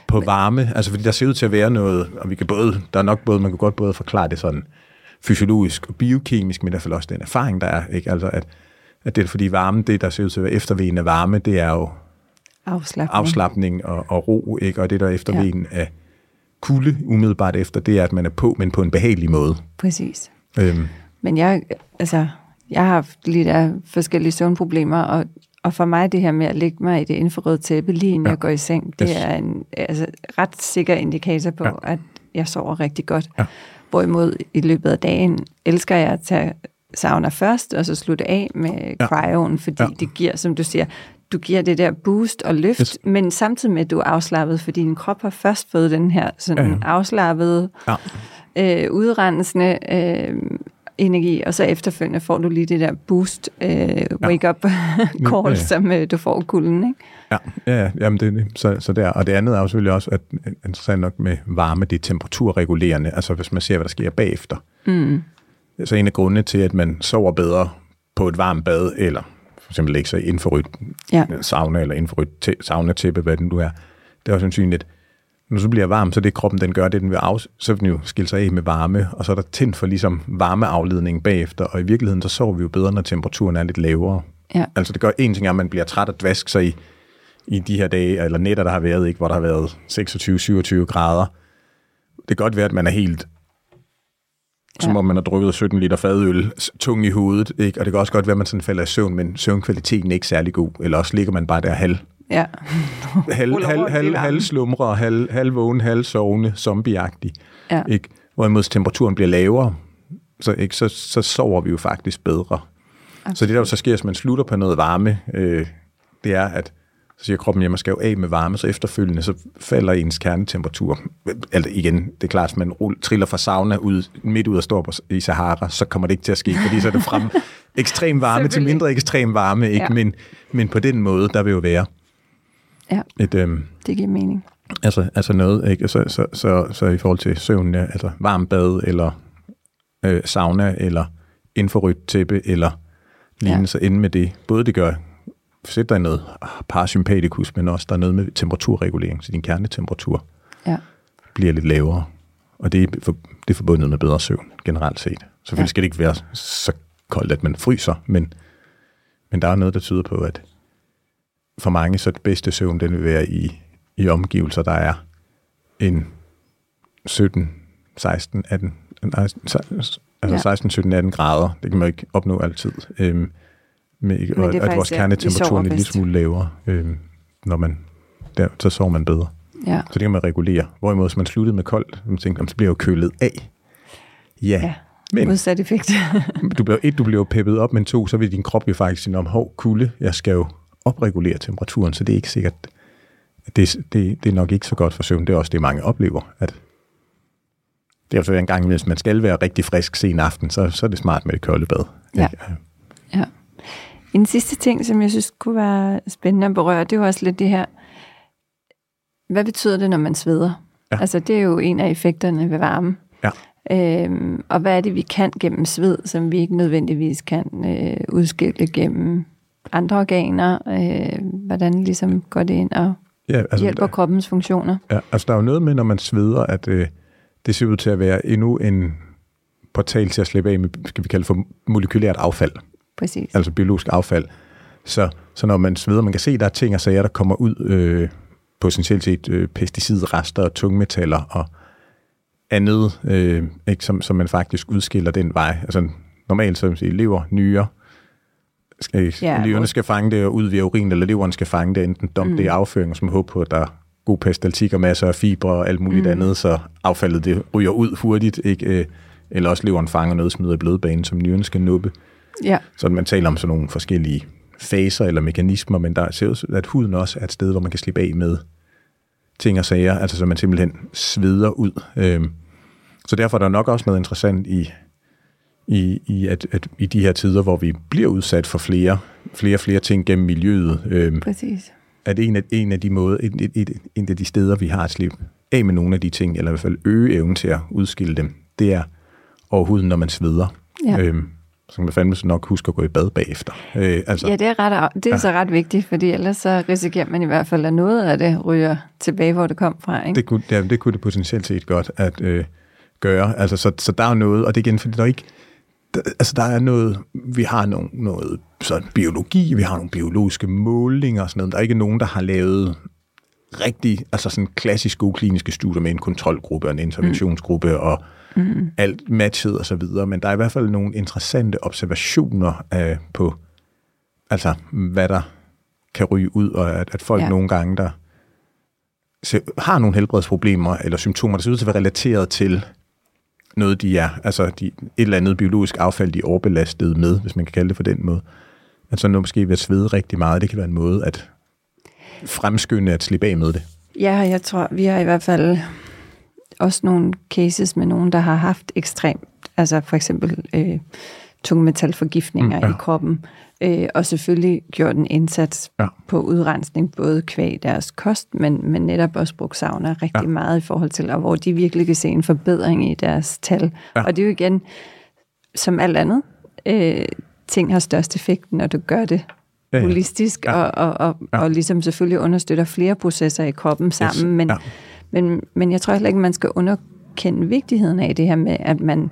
på varme. Altså fordi der ser ud til at være noget, og vi kan både, der er nok både, man kan godt både forklare det sådan fysiologisk og biokemisk, men i hvert fald også den erfaring, der er, ikke? Altså at, at det er fordi varme, det der ser ud til at være eftervejen af varme, det er jo Afslappning. afslappning og, og ro, ikke? og det der er eftervejen ja. af kulde umiddelbart efter, det er, at man er på, men på en behagelig måde. Præcis. Øhm, Men jeg, altså, jeg har haft lidt af forskellige søvnproblemer, og, og for mig det her med at lægge mig i det infrarøde tæppe, lige inden Ja. jeg går i seng, det Yes. er en altså, ret sikker indikator på, Ja. at jeg sover rigtig godt. Ja. Hvorimod i løbet af dagen elsker jeg at tage sauna først, og så slutte af med Ja. cryoen, fordi ja. det giver, som du siger, du giver det der boost og løft, Yes. men samtidig med, at du er afslappet, fordi din krop har først fået den her sådan Ja, ja. ja. afslappede, Ja. øh, udrensende øh, energi, og så efterfølgende får du lige det der boost, øh, wake-up call, Ja, ja. som øh, du får kulden, ikke? Ja, ja, ja jamen det, så, så der. Og det andet er jo selvfølgelig også, at interessant nok med varme, det er temperaturregulerende, altså hvis man ser, hvad der sker bagefter. Mm. Så en af grundene til, at man sover bedre på et varmt bad, eller eksempel lægge sig inden for et Ja. sauna, eller inden for et tæ- saunatæppe, hvad det nu er, det er jo sandsynligt, når så bliver varm, så det kroppen den gør, det den vil af, så vil den jo skille sig af med varme, og så er der tændt for ligesom varmeafledning bagefter, og i virkeligheden så sover vi jo bedre, når temperaturen er lidt lavere. Ja. Altså det gør en ting, er, at man bliver træt og dvask sig i, i de her dage, eller nætter, der har været, ikke, hvor der har været 26-27 grader. Det kan godt være, at man er helt som Ja. om man har drukket 17 liter fadøl, tung i hovedet, ikke? og det kan også godt være, at man sådan falder i søvn, men søvnkvaliteten er ikke særlig god, eller også ligger man bare der halv, Ja. halv, halv, halv, halv slumre, halv, halv vågen, halv sovende, zombieagtig. Ja. Ikke? Hvorimod temperaturen bliver lavere, så, ikke, så, så sover vi jo faktisk bedre. Så det der jo så sker, hvis man slutter på noget varme, øh, det er, at så siger kroppen, at man skal jo af med varme, så efterfølgende så falder ens kernetemperatur. Altså igen, det er klart, at man triller fra sauna ud, midt ud og står på, i Sahara, så kommer det ikke til at ske, fordi så er det frem ekstrem varme til mindre ekstrem varme, ikke? Ja. Men, men på den måde, der vil jo være ja, et, øhm, det giver mening. Altså, altså noget, ikke? Så, så, så, så i forhold til søvn, altså varmt bad, eller øh, sauna, eller infrarødt tæppe, eller lignende, ja. Så inde med det. Både det gør, sæt dig noget ah, parasympatikus, men også der er noget med temperaturregulering, så din kernetemperatur Ja. bliver lidt lavere. Og det er, for, det er forbundet med bedre søvn, generelt set. Selvfølgelig Ja. skal det ikke være så koldt, at man fryser, men, men der er noget, der tyder på, at for mange, så det bedste søvn, den vil være i, i omgivelser, der er en 17, 16, 18, nej, altså Ja. 16, 17, 18 grader. Det kan man ikke opnå altid. Øhm, med, og, at faktisk, vores ja, vi kernetemperatur sover er en lille smule lavere, øhm, når man, der, så sover man bedre. Ja. Så det kan man regulere. Hvorimod, hvis man sluttede med koldt, så tænkte man, så bliver jo kølet af. Ja, ja. men Modsat effekt. du bliver, et, du bliver jo peppet op, men to, så vil din krop jo faktisk sige, om hov, kulde, jeg skal jo opregulere temperaturen, så det er ikke sikkert, det, det, det er nok ikke så godt for søvn. Det er også det, mange oplever, at det er en gang, hvis man skal være rigtig frisk sen aften, så, så er det smart med det kolde bad. Ja. Ikke? Ja. En sidste ting, som jeg synes kunne være spændende at berøre, det er jo også lidt det her, hvad betyder det, når man sveder? Ja. Altså, det er jo en af effekterne ved varme. Ja. Øhm, og hvad er det, vi kan gennem sved, som vi ikke nødvendigvis kan øh, udskille gennem andre organer? Øh, hvordan ligesom går det ind og Ja, altså, hjælper kroppens funktioner? Ja, altså der er jo noget med, når man sveder, at øh, det ser ud til at være endnu en portal til at slippe af med, skal vi kalde for molekylært affald. Præcis. altså biologisk affald. Så, så når man sveder, man kan se, at der er ting og sager, der kommer ud, øh, potentielt set øh, pesticidrester og tungmetaller og andet, øh, ikke, som, som man faktisk udskiller den vej. Altså normalt, så man sige, lever, nyre, skal, Ja, leverne skal fange det og ud via urin, eller leveren skal fange det, enten dumpe mm. det i afføring, som håber på, at der er god pestaltik og masser af fibre og alt muligt mm. andet, så affaldet det ryger ud hurtigt, ikke? Øh, eller også leveren fanger noget, smider i blødbanen, som nyren skal nuppe. Ja, Så man taler om sådan nogle forskellige faser eller mekanismer, men der ser ud at huden også er et sted, hvor man kan slippe af med ting og sager, altså så man simpelthen sveder ud. Øhm, så derfor er der nok også noget interessant i, i, i, at, at i de her tider, hvor vi bliver udsat for flere, flere, flere ting gennem miljøet, øhm, præcis. at en af, en af de måder, en, en, en, en af de steder, vi har at slippe af med nogle af de ting, eller i hvert fald øge evnen til at udskille dem, det er over huden, når man sveder. Ja. Øhm, så kan man fandme nok huske at gå i bad bagefter. Øh, altså, Ja, det er, ret, det er ja. så ret vigtigt, fordi ellers så risikerer man i hvert fald, at noget af det ryger tilbage, hvor det kom fra. Ikke? det, kunne, ja, det kunne det potentielt set godt at øh, gøre. Altså, så, så der er noget, og det er igen, fordi der er ikke, der, altså der er noget, vi har nogle, noget sådan biologi, vi har nogle biologiske målinger og sådan noget. Der er ikke nogen, der har lavet rigtig, altså sådan klassisk gode kliniske studier med en kontrolgruppe og en interventionsgruppe mm. og mm. alt matchet og så videre, men der er i hvert fald nogle interessante observationer øh, på, altså hvad der kan ryge ud, og at, at folk Ja. nogle gange, der se- har nogle helbredsproblemer eller symptomer, der ser ud til at være relateret til noget, de er, altså de, et eller andet biologisk affald, de er overbelastet med, hvis man kan kalde det på den måde. At så noget måske ved at svede rigtig meget, det kan være en måde at fremskynde at slippe af med det. Ja, jeg tror, vi har i hvert fald også nogle cases med nogen, der har haft ekstremt, altså for eksempel øh, tungmetalforgiftninger Mm, ja. i kroppen, øh, og selvfølgelig gjort en indsats Ja. på udrensning, både kvæg deres kost, men, men netop også brugt sauna rigtig Ja. meget i forhold til, og hvor de virkelig kan se en forbedring i deres tal. Ja. Og det er jo igen, som alt andet, øh, ting har størst effekt, når du gør det Ja, ja. holistisk, Ja. og, og, og, Ja. og ligesom selvfølgelig understøtter flere processer i kroppen sammen, men, Ja. Men, men jeg tror heller ikke, man skal underkende vigtigheden af det her med, at man,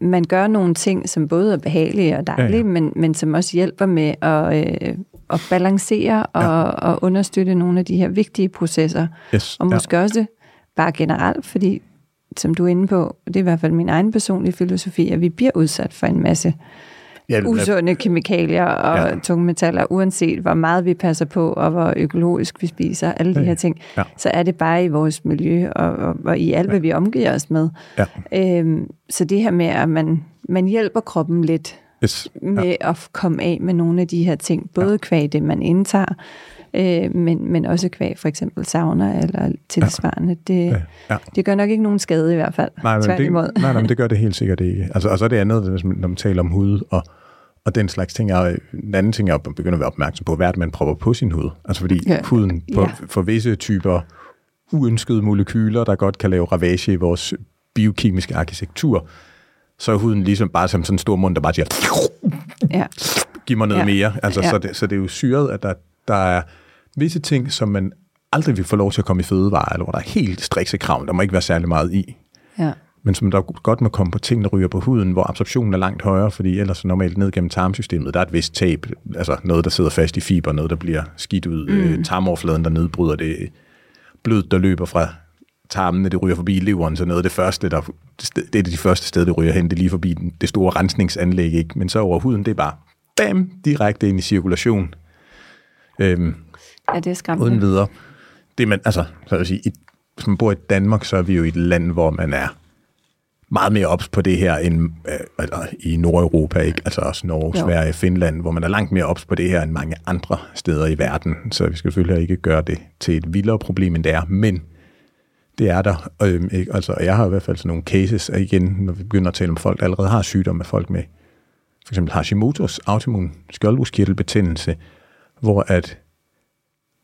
man gør nogle ting, som både er behagelige og dejlige, Ja, ja. Men, men som også hjælper med at, øh, at balancere og, ja. og understøtte nogle af de her vigtige processer. Yes. Og måske ja. også bare generelt, fordi som du er inde på, det er i hvert fald min egen personlige filosofi, at vi bliver udsat for en masse ja, usunde kemikalier og Ja. tungmetaller, uanset hvor meget vi passer på, og hvor økologisk vi spiser, alle de her ting, Ja. så er det bare i vores miljø og, og, og i alt, hvad vi omgiver os med. Ja. Øhm, så det her med, at man, man hjælper kroppen lidt Yes. med ja. at komme af med nogle af de her ting, både ja. kvæg det, man indtager, øh, men, men også kvæg for eksempel sauna eller tilsvarende. Det, Ja. Ja. det gør nok ikke nogen skade i hvert fald. Nej, men det, nej, nej, men det gør det helt sikkert ikke. Altså, og så er det andet, når man taler om hud og, og den slags ting. Er, en anden ting, jeg begynder at være opmærksom på, hvad er det, man propper på sin hud? Altså fordi Ja. huden på, ja. for visse typer uønskede molekyler, der godt kan lave ravage i vores biokemiske arkitektur, så er huden ligesom bare som sådan en stor mund, der bare siger, Ja. giv mig noget Ja. mere. Altså, Ja. så, det, så det er jo syret, at der, der er visse ting, som man aldrig vil få lov til at komme i fødevarer, eller hvor der er helt strikse krav, der må ikke være særlig meget i ja. Men som der godt må komme på ting, der ryger på huden, hvor absorptionen er langt højere, fordi ellers normalt ned gennem tarmsystemet, der er et vist tab, altså noget, der sidder fast i fiber, noget, der bliver skidt ud, mm. øh, tarmoverfladen, der nedbryder det, blod, der løber fra tarmene, det ryger forbi leveren, så noget af det første, der, det er de første steder, det ryger hen, det er lige forbi den, det store rensningsanlæg, ikke? men så over huden, det er bare bam, direkte ind i cirkulation, øhm, ja, det er skræmmende. uden videre. Det man, altså, så vil sige, i, hvis man bor i Danmark, så er vi jo i et land, hvor man er meget mere ops på det her end øh, i Nordeuropa, ikke? Altså også Norge, Jo. Sverige, Finland, hvor man er langt mere ops på det her end mange andre steder i verden. Så vi skal selvfølgelig ikke gøre det til et vildere problem, end det er, men det er der. Øhm, ikke? Altså, jeg har i hvert fald sådan nogle cases, og igen, når vi begynder at tale om folk, der allerede har sygdomme med folk med for eksempel Hashimoto's autoimmun skjoldbruskkirtelbetændelse, hvor at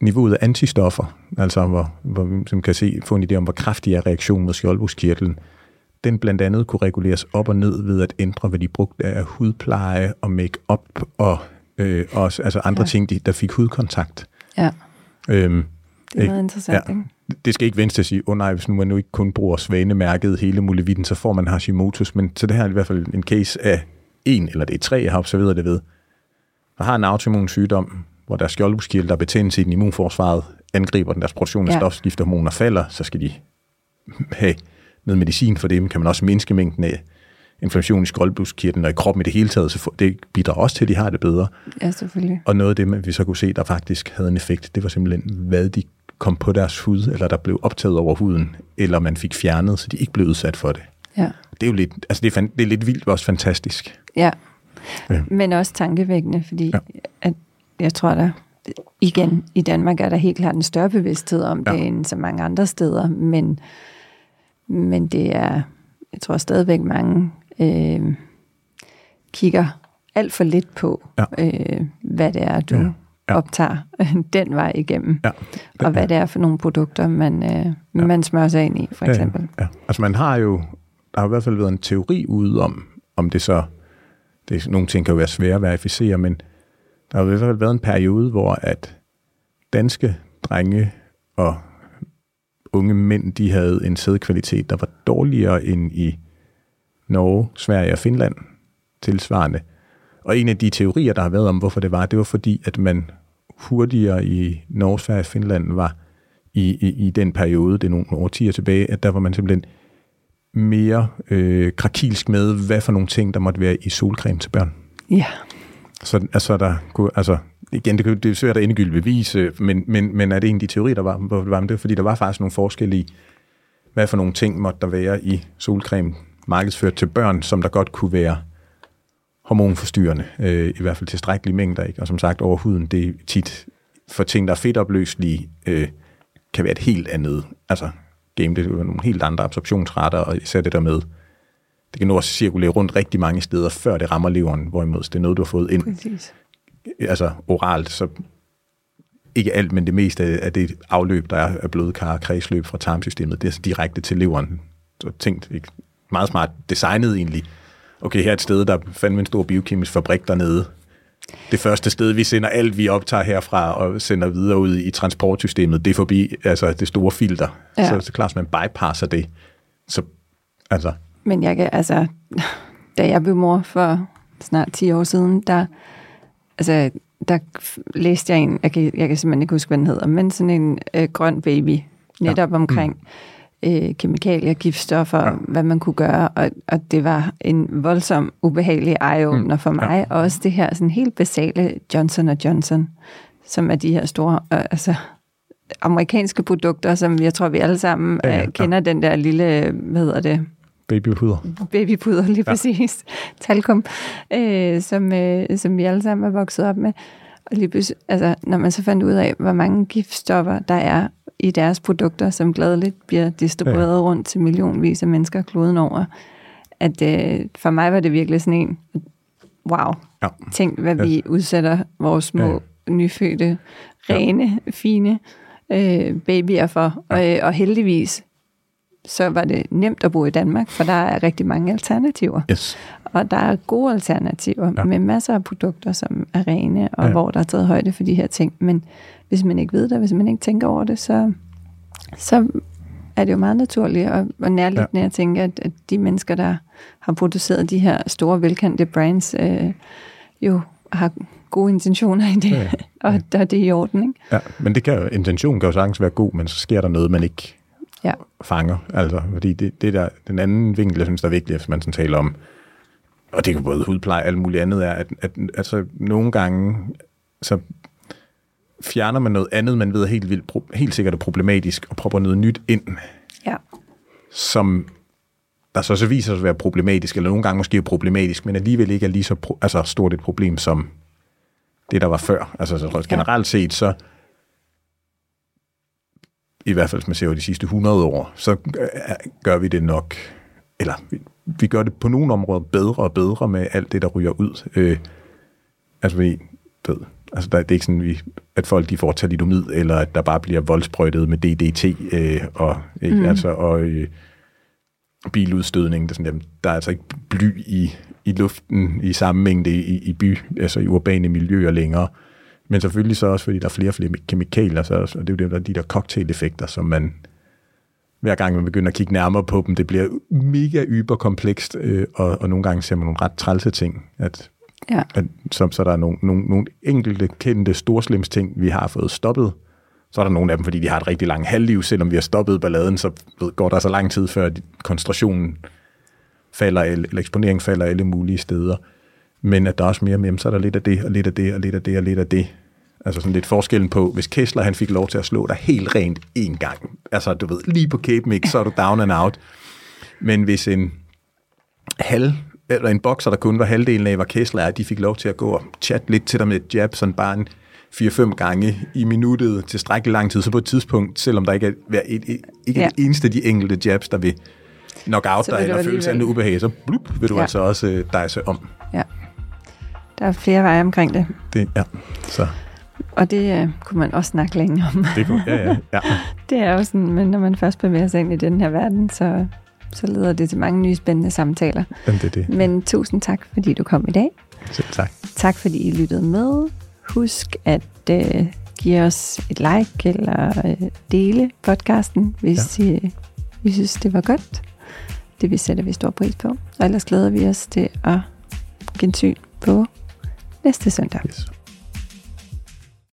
niveauet af antistoffer, altså hvor, hvor vi som kan se, få en idé om, hvor kraftig er reaktionen mod skjoldbruskkirtlen, den blandt andet kunne reguleres op og ned ved at ændre, hvad de brugte af hudpleje og make-up og øh, også, altså andre Ja. ting, de, der fik hudkontakt. Ja, Øhm, det er meget interessant. Ja. Ikke? det skal ikke vente til at sige, åh oh, nej, hvis nu man nu ikke kun bruger svanemærket hele muligheden, så får man Hashimoto's. Men så det her er i hvert fald en case af en, eller det er tre, jeg har observeret det ved, der har en autoimmun sygdom, hvor der er der er betændelse i den immunforsvaret, angriber den, deres produktion af Ja. stofskiftehormoner falder, så skal de have noget medicin for det, men kan man også mindske mængden af inflammation i skjoldbruskkirtlen og i kroppen i det hele taget, så det bidrager også til, at de har det bedre. Ja, selvfølgelig. Og noget af det, vi så kunne se, der faktisk havde en effekt, det var simpelthen, hvad de kom på deres hud, eller der blev optaget over huden, eller man fik fjernet, så de ikke blev udsat for det. Ja. Det er jo lidt, altså det er, det er lidt vildt, men også fantastisk. Ja. Ja. Men også tankevækkende, fordi. Ja. at jeg tror, der igen, i Danmark er der helt klart en større bevidsthed om Ja. det end så mange andre steder, men, men det er, jeg tror stadigvæk mange øh, kigger alt for lidt på, Ja. øh, hvad det er, du Ja. ja. Optager den vej igennem, Ja. og hvad det er for nogle produkter, man, øh, ja. man smører sig ind i, for eksempel. Ja, ja. Altså man har jo, der har i hvert fald været en teori ude om, om det så, det, nogle ting kan jo være svære at verificere, men der har i hvert fald været en periode, hvor at danske drenge og unge mænd, de havde en sædkvalitet, der var dårligere end i Norge, Sverige og Finland tilsvarende. Og en af de teorier, der har været om, hvorfor det var, det var fordi, at man hurtigere i Norge, Sverige og Finland var i, i, i den periode, det er nogle årtier tilbage, at der var man simpelthen mere øh, krakilsk med, hvad for nogle ting, der måtte være i solcreme til børn. Ja, Så altså, der kunne, altså, igen, det, det er svært at endegyldigt bevise, øh, men, men, men er det en af de teorier, der var, var det var det? Fordi der var faktisk nogle forskelle i, hvad for nogle ting måtte der være i solcreme markedsført til børn, som der godt kunne være hormonforstyrrende, øh, i hvert fald tilstrækkelige mængder. Ikke? Og som sagt, over huden, det er tit for ting, der er fedtopløselige, øh, kan være et helt andet, altså game, det er nogle helt andre absorptionsretter, og især det der med, det kan nu også cirkulere rundt rigtig mange steder, før det rammer leveren, hvorimod det er noget, du har fået ind, Præcis altså oralt, så ikke alt, men det meste af det afløb, der er af blodkar og kredsløb fra tarmsystemet, det er direkte til leveren. Så tænkt, ikke? meget smart designet egentlig. Okay, her er et sted, der er fandme en stor biokemisk fabrik dernede. Det første sted, vi sender alt, vi optager herfra og sender videre ud i transportsystemet, det er forbi altså det store filter. Ja. Så, så klart, man bypasser det. Så, altså, Men jeg kan, altså, da jeg blev mor for snart 10 år siden, der, altså, der læste jeg en, jeg kan, jeg kan simpelthen ikke huske, hvad den hedder, men sådan en øh, grøn baby, netop ja. omkring øh, kemikalier, giftstoffer, ja. Hvad man kunne gøre, og, og det var en voldsom, ubehagelig eye-opener for mig, ja. og også det her sådan helt basale Johnson Johnson, som er de her store, øh, altså amerikanske produkter, som jeg tror, vi alle sammen Ja, ja, ja, ja. kender den der lille, hvad hedder det, babypuder. babypuder, lige ja. præcis, talkum, øh, som, øh, som vi alle sammen er vokset op med. Og lige pludselig, altså, når man så fandt ud af, hvor mange giftstoffer der er i deres produkter, som gladeligt bliver distribueret ja. rundt til millionvis af mennesker kloden over, at øh, for mig var det virkelig sådan en, wow, Ja. tænk hvad Ja. vi udsætter vores små, Ja. nyfødte, rene, fine øh, babyer for. Og, øh, og heldigvis, så var det nemt at bo i Danmark, for der er rigtig mange alternativer. Yes. Og der er gode alternativer Ja. med masser af produkter, som er rene, og Ja. hvor der er taget højde for de her ting. Men hvis man ikke ved det, hvis man ikke tænker over det, så, så er det jo meget naturligt og, og nærliggende ja. at tænke, at, at de mennesker, der har produceret de her store, velkendte brands, øh, jo har gode intentioner i det, Ja, ja. og der er det i orden. Ikke? Ja, men det kan jo, intentionen kan jo sagtens være god, men så sker der noget, man ikke Ja. fanger. Altså, fordi det, det der, den anden vinkel, jeg synes, der er vigtig, hvis man sådan taler om, og det kan både hudpleje og alt muligt andet, er, at, at altså, nogle gange, så fjerner man noget andet, man ved er helt, vildt, helt sikkert er problematisk, og propper noget nyt ind, Ja. som der så, så viser sig at være problematisk, eller nogle gange måske er problematisk, men alligevel ikke er lige så pro- altså, stort et problem som det, der var før. Altså så generelt set, så i hvert fald, hvis man ser over de sidste 100 år, så øh, gør vi det nok, eller vi, vi gør det på nogle områder bedre og bedre med alt det, der ryger ud. Øh, altså, vi, ved, altså der, det er ikke sådan, vi, at folk de får talidomid, eller at der bare bliver voldsprøjtet med DDT, øh, og, ikke, mm. altså, og øh, biludstødning. Der, er sådan, jamen, der er altså ikke bly i, i luften i samme mængde i, i by, altså i urbane miljøer længere. Men selvfølgelig så også, fordi der er flere og flere kemikalier, så, og det er jo det, der de der cocktail-effekter, som man hver gang man begynder at kigge nærmere på dem, det bliver mega yberkomplekst, øh, og, og nogle gange ser man nogle ret trælse ting, at, Ja. at så, så der er nogle, nogle, nogle enkelte kendte storslims ting, vi har fået stoppet. Så er der nogle af dem, fordi de har et rigtig langt halvliv, selvom vi har stoppet balladen, så ved, går der så lang tid, før koncentrationen falder, eller eller eksponeringen falder alle mulige steder. Men at der er også mere med, så er der lidt af det, og lidt af det, og lidt af det, og lidt af det. Altså sådan lidt forskellen på, hvis Kessler han fik lov til at slå dig helt rent en gang, altså du ved, lige på Cape Mix, så er du down and out. Men hvis en halv, eller en bokser, der kun var halvdelen af, hvad Kessler er, de fik lov til at gå og chatte lidt til dig med et jab, sådan bare en 4-5 gange i minuttet til strækkelig lang tid, så på et tidspunkt, selvom der ikke er, et, et, ikke ja. Det eneste af de enkelte jabs, der vil knock out dig, eller føle sig alligevel- ubehag, så blup, vil du. Ja. altså også øh, dejse om. ja. Der er flere veje omkring det, Det, ja, så og det øh, kunne man også snakke længe om. det kunne, ja, ja, ja. Det er jo sådan, men når man først bevæger sig ind i den her verden, så, så leder det til mange nye spændende samtaler. Men det er det. Men tusind tak, fordi du kom i dag. Selv tak. Tak, fordi I lyttede med. Husk at øh, give os et like eller øh, dele podcasten, hvis ja. I, I synes, det var godt. Det vi sætter vi stor pris på. Og ellers glæder vi os til at gensyn på næste søndag. Yes.